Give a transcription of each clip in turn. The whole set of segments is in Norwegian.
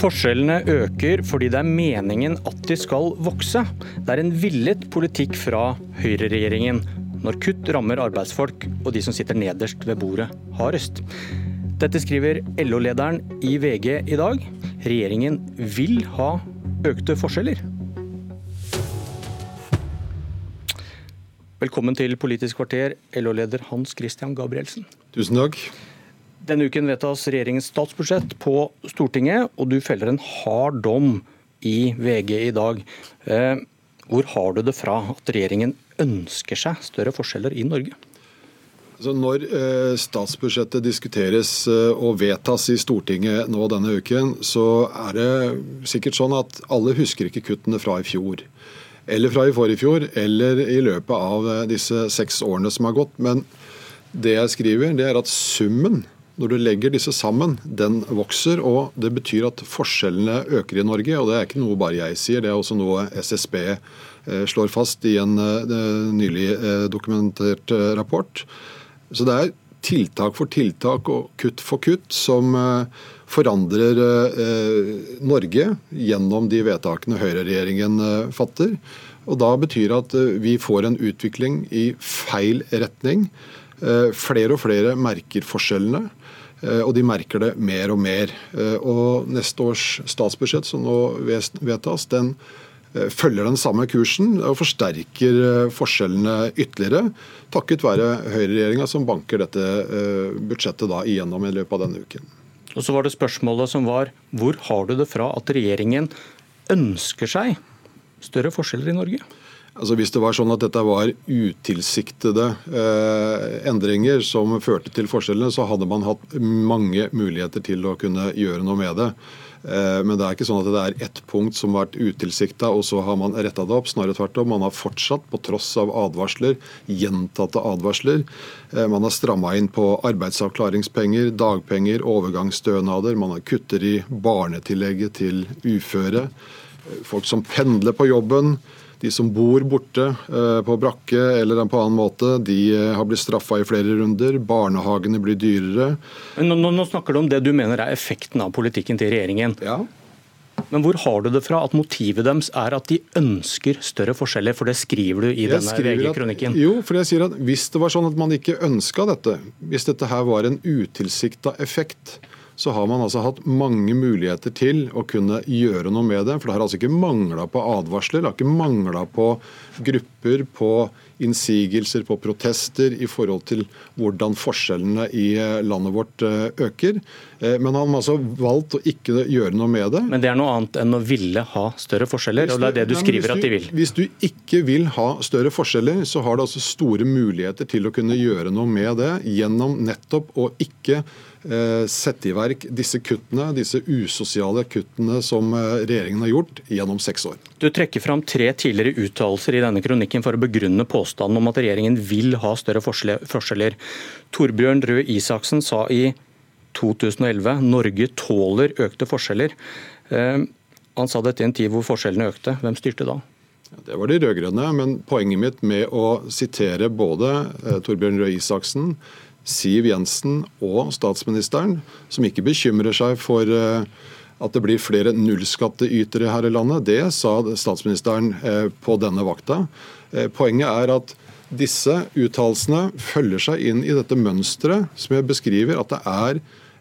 Forskjellene øker fordi det er meningen at de skal vokse. Det er en villet politikk fra høyreregjeringen når kutt rammer arbeidsfolk og de som sitter nederst ved bordet hardest. Dette skriver LO-lederen i VG i dag. Regjeringen vil ha økte forskjeller. Velkommen til Politisk kvarter, LO-leder Hans Christian Gabrielsen. Tusen takk. Denne uken vedtas regjeringens statsbudsjett på Stortinget, og du feller en hard dom i VG i dag. Eh, hvor har du det fra at regjeringen ønsker seg større forskjeller i Norge? Altså når eh, statsbudsjettet diskuteres eh, og vedtas i Stortinget nå denne uken, så er det sikkert sånn at alle husker ikke kuttene fra i fjor. Eller fra i forrige fjor, eller i løpet av disse seks årene som har gått. Men det jeg skriver, det er at summen, når du legger disse sammen, den vokser. Og det betyr at forskjellene øker i Norge. Og det er ikke noe bare jeg sier, det er også noe SSB slår fast i en nylig dokumentert rapport. Så det er tiltak for tiltak og kutt for kutt som eh, forandrer eh, Norge gjennom de vedtakene høyreregjeringen eh, fatter. Og Da betyr det at vi får en utvikling i feil retning. Flere og flere merker forskjellene, og de merker det mer og mer. Og Neste års statsbudsjett som nå vedtas, den Eh, følger den samme kursen og forsterker eh, forskjellene ytterligere, takket være høyreregjeringa som banker dette eh, budsjettet da igjennom i løpet av denne uken. Og så var det spørsmålet som var hvor har du det fra at regjeringen ønsker seg større forskjeller i Norge? Altså Hvis det var sånn at dette var utilsiktede eh, endringer som førte til forskjellene, så hadde man hatt mange muligheter til å kunne gjøre noe med det. Eh, men det er ikke sånn at det er ett punkt som har vært utilsikta, og så har man retta det opp. Snarere tvert om. Man har fortsatt, på tross av advarsler, gjentatte advarsler. Eh, man har stramma inn på arbeidsavklaringspenger, dagpenger, overgangsstønader. Man har kutter i barnetillegget til uføre. Eh, folk som pendler på jobben. De som bor borte eh, på brakke eller på annen måte, de eh, har blitt straffa i flere runder. Barnehagene blir dyrere. Nå, nå, nå, snakker du om det du mener er effekten av politikken til regjeringen. Ja. Men hvor har du det fra at motivet deres er at de ønsker større forskjeller? For det skriver du i denne VG-kronikken. Jo, for jeg sier at hvis det var sånn at man ikke ønska dette, hvis dette her var en utilsikta effekt, så har man altså hatt mange muligheter til å kunne gjøre noe med det. For det har altså ikke mangla på advarsler, det har ikke mangla på grupper, på innsigelser, på protester i forhold til hvordan forskjellene i eh, landet vårt eh, øker. Eh, men han har altså valgt å ikke gjøre noe med det. Men det er noe annet enn å ville ha større forskjeller, og det er det du skriver at de vil? Hvis du ikke vil ha større forskjeller, så har du altså store muligheter til å kunne gjøre noe med det gjennom nettopp å ikke sette i verk disse kuttene, disse usosiale kuttene som regjeringen har gjort gjennom seks år. Du trekker fram tre tidligere uttalelser i denne kronikken for å begrunne påstanden om at regjeringen vil ha større forskjeller. Torbjørn Røe Isaksen sa i 2011 Norge tåler økte forskjeller. Eh, han sa dette i en tid hvor forskjellene økte. Hvem styrte da? Det var de rød-grønne, men poenget mitt med å sitere både Torbjørn Røe Isaksen, Siv Jensen og statsministeren, som ikke bekymrer seg for eh, at det blir flere nullskattytere her i landet. Det sa statsministeren eh, på denne vakta. Eh, poenget er at disse uttalelsene følger seg inn i dette mønsteret som jeg beskriver, at det er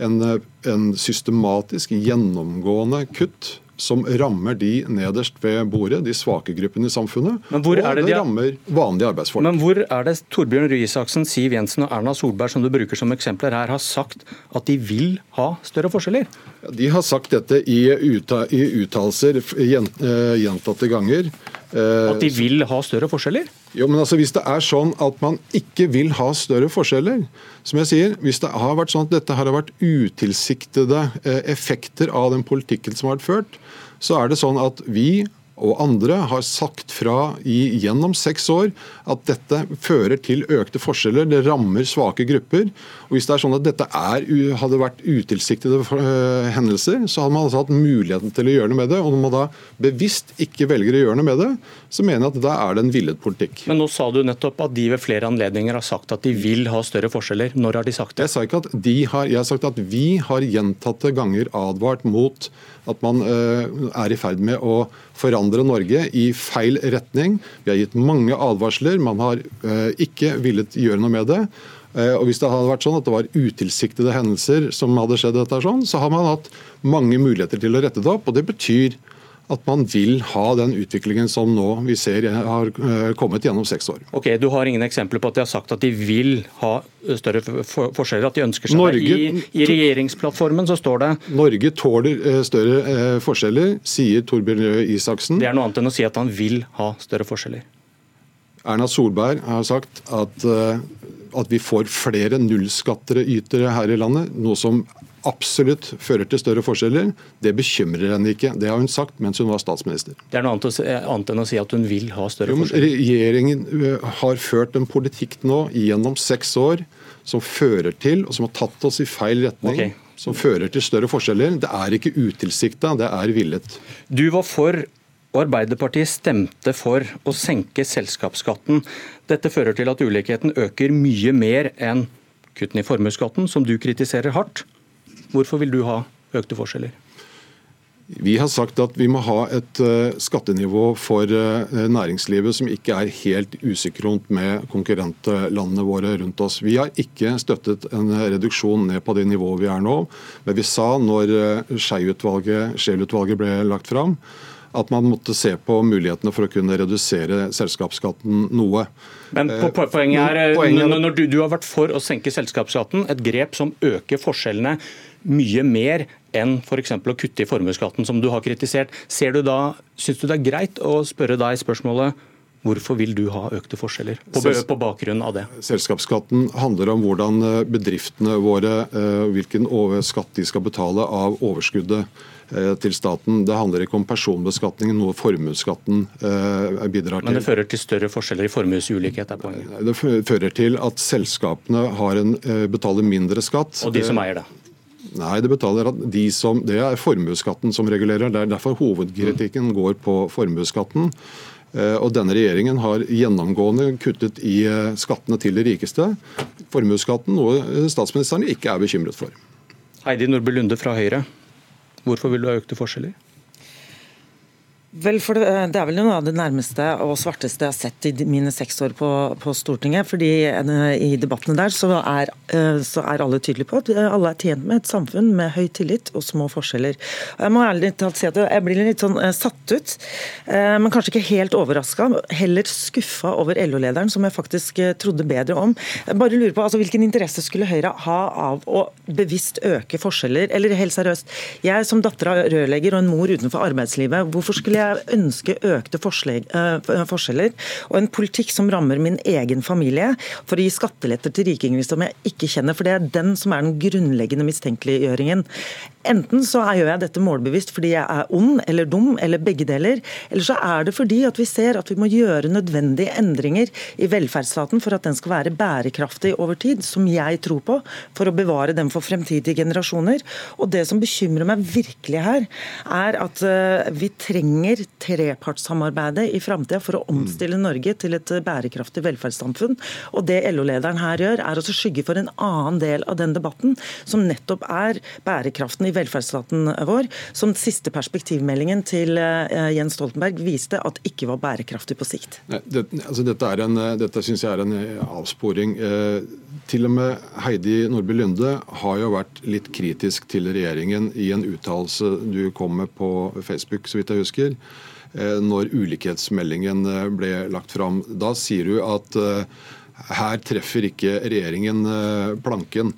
en, en systematisk, gjennomgående kutt som rammer de nederst ved bordet, de svake gruppene i samfunnet. og det, det de... rammer vanlige arbeidsfolk. Men hvor er det Torbjørn Røe Isaksen, Siv Jensen og Erna Solberg som du bruker som eksempler her, har sagt at de vil ha større forskjeller? De har sagt dette i, uttalelser eh, gjentatte ganger. At de vil ha større forskjeller? Jo, men altså Hvis det er sånn at man ikke vil ha større forskjeller, som jeg sier, hvis det har vært sånn at dette har vært utilsiktede eh, effekter av den politikken som har vært ført, så er det sånn at vi og andre har sagt fra i, gjennom seks år at dette fører til økte forskjeller, det rammer svake grupper. Og Hvis det er sånn at dette er, hadde vært utilsiktede eh, hendelser, så hadde man altså hatt muligheten til å gjøre noe med det. Og når man da bevisst ikke velger å gjøre noe med det, så mener jeg at da er det en villet politikk. Men nå sa du nettopp at de ved flere anledninger har sagt at de vil ha større forskjeller. Når har de sagt det? Jeg sa ikke at de har, jeg har sagt at vi har gjentatte ganger advart mot at man uh, er i ferd med å forandre Norge i feil retning. Vi har gitt mange advarsler. Man har uh, ikke villet gjøre noe med det. Uh, og Hvis det hadde vært sånn at det var utilsiktede hendelser som hadde skjedd, dette sånn, så har man hatt mange muligheter til å rette det opp. og Det betyr at man vil ha den utviklingen som nå vi ser har eh, kommet gjennom seks år. Ok, Du har ingen eksempler på at de har sagt at de vil ha større forskjeller? At de ønsker seg Norge, I, I, regjeringsplattformen så står det Norge tåler eh, større eh, forskjeller, sier Torbjørn Røe Isaksen. Det er noe annet enn å si at han vil ha større forskjeller. Erna Solberg har sagt at, at vi får flere nullskattere ytere her i landet, noe som absolutt fører til større forskjeller. Det bekymrer henne ikke. Det har hun sagt mens hun var statsminister. Det er noe annet, enn å si at hun vil ha større forskjeller? Regjeringen har ført en politikk nå gjennom seks år som fører til, og som har tatt oss i feil retning. Okay. Som fører til større forskjeller. Det er ikke utilsikta, det er villet. Du var for og Arbeiderpartiet stemte for å senke selskapsskatten. Dette fører til at ulikheten øker mye mer enn kuttene i formuesskatten, som du kritiserer hardt. Hvorfor vil du ha økte forskjeller? Vi har sagt at vi må ha et uh, skattenivå for uh, næringslivet som ikke er helt usikront med konkurrentlandene våre rundt oss. Vi har ikke støttet en reduksjon ned på det nivået vi er nå. Men vi sa når uh, Skei-utvalget ble lagt fram, at man måtte se på mulighetene for å kunne redusere selskapsskatten noe. Men på, på, poenget er, poenget når du, du har vært for å senke selskapsskatten, et grep som øker forskjellene mye mer enn f.eks. å kutte i formuesskatten, som du har kritisert. Ser du da, Syns du det er greit å spørre deg spørsmålet Hvorfor vil du ha økte forskjeller på, på, bakgrunn av det? Selskapsskatten handler om hvordan eh, bedriftene våre, eh, hvilken skatt de skal betale av overskuddet eh, til staten. Det handler ikke om personbeskatningen, noe formuesskatten bidrar til. Men det fører til større forskjeller i formuesulikhet? er poenget? Det fører til at selskapene en, betaler mindre skatt. Og de som eier det? Nei, det betaler at de som, det er formuesskatten som regulerer. Det er derfor hovedkritikken går på formuesskatten. Eh, og denne regjeringen har gjennomgående kuttet i eh, skattene til de rikeste. Formuesskatten, noe statsministeren ikke er bekymret for. Heidi Nordby Lunde fra Høyre, hvorfor vil du ha økte forskjeller? Vel, for det, det, er vel noe av det nærmeste og svarteste jeg har sett i mine seks år på, på Stortinget. fordi eh, I debattene der så er, eh, så er, alle tydelige på at alle er tjent med et samfunn med høy tillit og små forskjeller. Jeg må ærlig talt si at jeg blir litt sånn eh, satt ut, men kanskje ikke helt overraska. Heller skuffa over LO-lederen, som jeg faktisk trodde bedre om. Jeg bare lurer på, altså, Hvilken interesse skulle Høyre ha av å bevisst øke forskjeller? Eller helt seriøst, jeg som datter av rørlegger og en mor utenfor arbeidslivet, hvorfor skulle jeg jeg ønsker økte eh, forskjeller og en politikk som rammer min egen familie, for å gi skatteletter til rikinger som jeg ikke kjenner. For det er den som er den grunnleggende mistenkeliggjøringen. Enten så gjør jeg dette målbevisst fordi jeg er ond eller dum, eller begge deler. Eller så er det fordi at vi ser at vi må gjøre nødvendige endringer i velferdsstaten for at den skal være bærekraftig over tid, som jeg tror på, for å bevare den for fremtidige generasjoner. Og det som bekymrer meg virkelig her, er at eh, vi trenger trepartssamarbeidet i framtida for å omstille Norge til et bærekraftig velferdssamfunn. Og det LO-lederen her gjør, er å skygge for en annen del av den debatten, som nettopp er bærekraften i velferdsstaten vår, som siste perspektivmeldingen til eh, Jens Stoltenberg viste at ikke var bærekraftig på sikt. Det, altså dette en, dette syns jeg er en eh, avsporing. Eh, til og med Heidi Nordby Lunde har jo vært litt kritisk til regjeringen i en uttalelse du kom med på Facebook, så vidt jeg husker når ulikhetsmeldingen ble lagt fram. Da sier du at her treffer ikke regjeringen planken.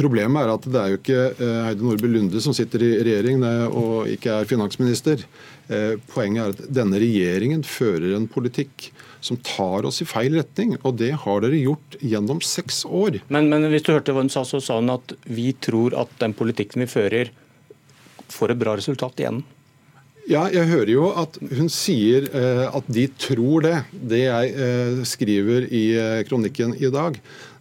Problemet er at det er jo ikke eh, Heidi Nordby Lunde som sitter i regjering og ikke er finansminister. Eh, poenget er at denne regjeringen fører en politikk som tar oss i feil retning. Og det har dere gjort gjennom seks år. Men, men hvis du hørte hva hun sa, så sa hun at vi tror at den politikken vi fører, får et bra resultat igjen. Ja, jeg hører jo at hun sier eh, at de tror det. Det jeg eh, skriver i eh, kronikken i dag,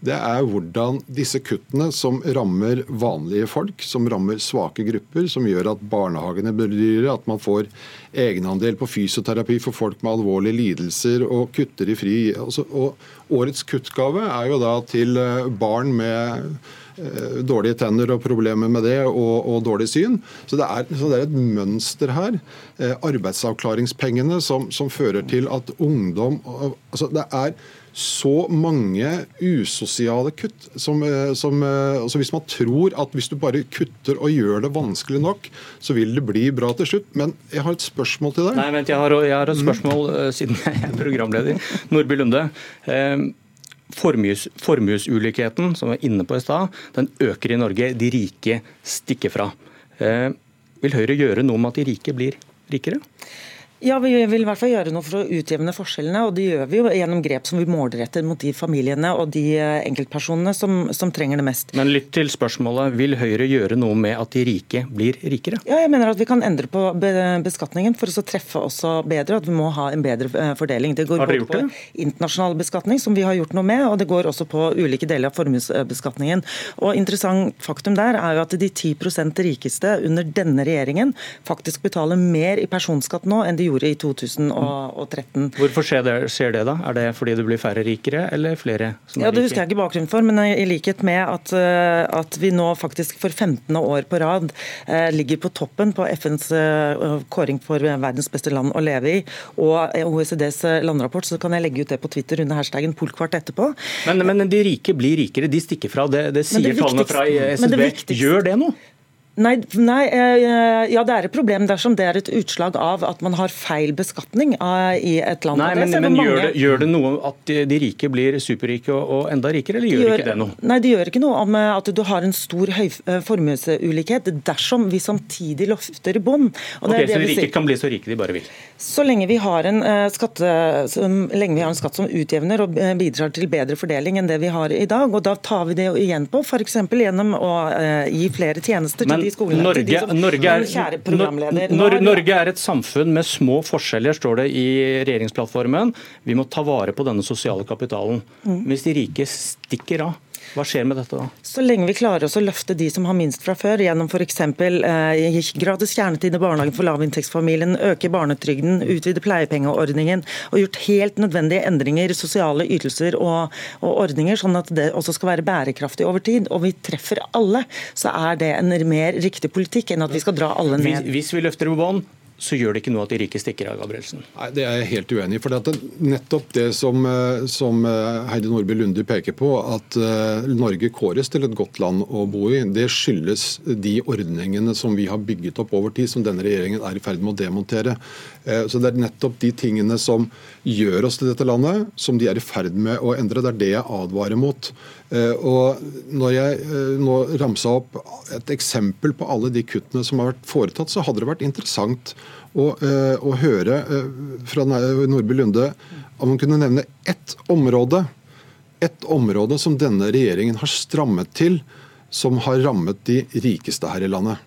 det er hvordan disse kuttene som rammer vanlige folk, som rammer svake grupper, som gjør at barnehagene blir dyrere, at man får egenandel på fysioterapi for folk med alvorlige lidelser og kutter i fri. Altså, og årets kuttgave er jo da til eh, barn med dårlige tenner og problemer med det, og, og dårlig syn. Så det, er, så det, er, et mønster her. Eh, arbeidsavklaringspengene som, som fører til at ungdom altså Det er så mange usosiale kutt. Som, eh, som, eh, altså hvis man tror at hvis du bare kutter og gjør det vanskelig nok, så vil det bli bra til slutt. Men jeg har et spørsmål til deg. Nei, vent, Jeg har, jeg har et spørsmål mm. siden jeg er programleder. Nordby Lunde. Formues, formuesulikheten som vi var inne på i stad, den øker i Norge. De rike stikker fra. Vil Høyre gjøre noe med at de rike blir rikere? Ja, Vi vil i hvert fall gjøre noe for å utjevne forskjellene. og Det gjør vi jo gjennom grep som vi målretter mot de familiene og de eh, enkeltpersonene som, som, trenger det mest. Men litt til spørsmålet. Vil Høyre gjøre noe med at de rike blir rikere? Ja, jeg mener at Vi kan endre på beskatningen for å treffe også bedre. At vi må ha en bedre eh, fordeling. Det går både på internasjonal beskatning, som vi har gjort noe med, og det går også på ulike deler av formuesbeskatningen. Og Interessant faktum der er jo at de 10% rikeste under denne regjeringen faktisk betaler mer i personskatt nå enn de gjorde i 2013. Hvorfor skjer det, skjer det, da? Er det fordi det blir færre rikere, eller flere som ja, er rike? Det husker jeg ikke bakgrunnen for, men i likhet med at, eh, at vi nå faktisk for 15. år på rad eh, ligger på toppen på FNs eh, kåring for verdens beste land å leve i, og OECDs landrapport, så kan jeg legge ut det på Twitter under hashtaggen polkvart etterpå. Men, men de rike blir rikere, de stikker fra. Det, det sier tallene fra SSB. Gjør det noe? Nei, nei, eh, ja, det er et problem dersom det er et utslag av at man har feil beskatning eh, i et land. Nei, men, men gjør, det, gjør, det, noe at de rike blir superrike og, og enda rikere, eller gjør, gjør, ikke det noe? Nei, det gjør ikke noe om eh, at du har en stor formuesulikhet dersom vi samtidig løfter bånd. Okay, så de rike kan bli så rike de bare vil? Så lenge vi har en, skatte, lenge vi har en skatt som utjevner og bidrar til bedre fordeling enn det vi har i dag, og da tar vi det igjen på, f.eks. gjennom å gi flere tjenester til de skolene. Norge, Norge, er, Norge, er, et samfunn med små forskjeller, står det i regjeringsplattformen. Vi må ta vare på denne sosiale kapitalen. Mm. Hvis de rike stikker av, hva skjer med dette da? Så lenge vi klarer oss å løfte de som har minst fra før, gjennom f.eks. Eh, gratis kjernetid i barnehagen for lavinntektsfamilien, øke barnetrygden, utvide pleiepengeordningen og gjort helt nødvendige endringer i sosiale ytelser og, og, ordninger, sånn at det også skal være bærekraftig over tid, og vi treffer alle, så er det en mer riktig politikk enn at vi skal dra alle ned. Hvis, hvis vi løfter på bånd, så gjør det ikke noe at de rike stikker av, Gabrielsen? Nei, Det er jeg helt uenig i. for det Nettopp det som, eh, som eh, Heidi Nordby Lunde peker på, at eh, Norge kåres til et godt land å bo i, det skyldes de ordningene som vi har bygget opp over tid, som denne regjeringen er i ferd med å demontere. Så Det er nettopp de tingene som gjør oss til dette landet, som de er i ferd med å endre. Det er det jeg advarer mot. Og Når jeg nå ramsa opp et eksempel på alle de kuttene som har vært foretatt, så hadde det vært interessant å, eh, å høre eh, fra Nordby Lunde om hun kunne nevne ett område, ett område som denne regjeringen har strammet til, som har rammet de rikeste her i landet.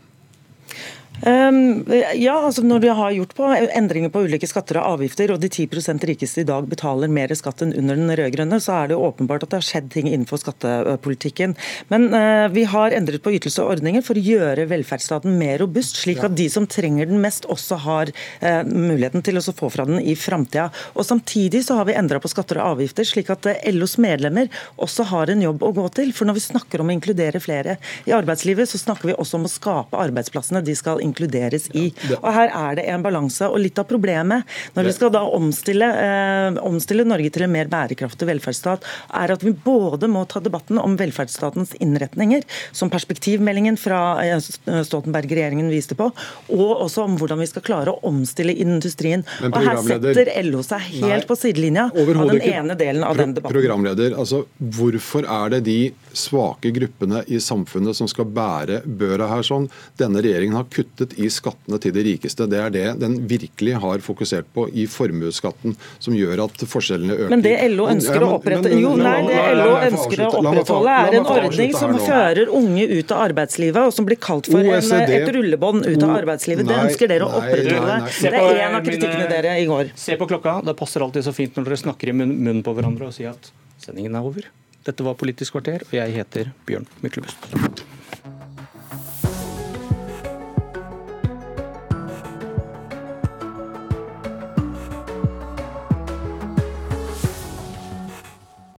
Um, ja, altså Når vi har gjort på endringer på ulike skatter og avgifter, og de 10 rikeste i dag betaler mer skatt enn under den rød-grønne, så er det åpenbart at det har skjedd ting innenfor skattepolitikken. Men uh, vi har endret på ytelser og ordninger for å gjøre velferdsstaten mer robust, slik at de som trenger den mest, også har uh, muligheten til å få fra den i framtida. Samtidig så har vi endra på skatter og avgifter, slik at uh, LOs medlemmer også har en jobb å gå til. For når vi snakker om å inkludere flere i arbeidslivet, så snakker vi også om å skape arbeidsplassene de skal inkludere inkluderes i. Og Her er det en balanse. og Litt av problemet når vi skal da omstille, eh, omstille Norge til en mer bærekraftig velferdsstat, er at vi både må ta debatten om velferdsstatens innretninger, som perspektivmeldingen fra eh, Stoltenberg-regjeringen viste på, og også om hvordan vi skal klare å omstille industrien. Og Her setter LO seg helt nei, på sidelinja av den ene delen av den debatten. Programleder, altså Hvorfor er det de svake gruppene i samfunnet som skal bære børa her sånn? Denne regjeringen har kuttet kuttet i skattene til de rikeste. Det er det den virkelig har fokusert på i formuesskatten, som gjør at forskjellene øker. Men det LO ønsker å opprette Jo, nei, det LO ønsker å opprettholde, er en ordning som fører unge ut av arbeidslivet, og som blir kalt for en, et rullebånd ut av arbeidslivet. Det ønsker dere å opprettholde. Det er en av kritikkene dere i går. Se på klokka. Det passer alltid så fint når dere snakker i munnen på hverandre og sier at sendingen er over. Dette var Politisk kvarter, og jeg heter Bjørn Myklebust.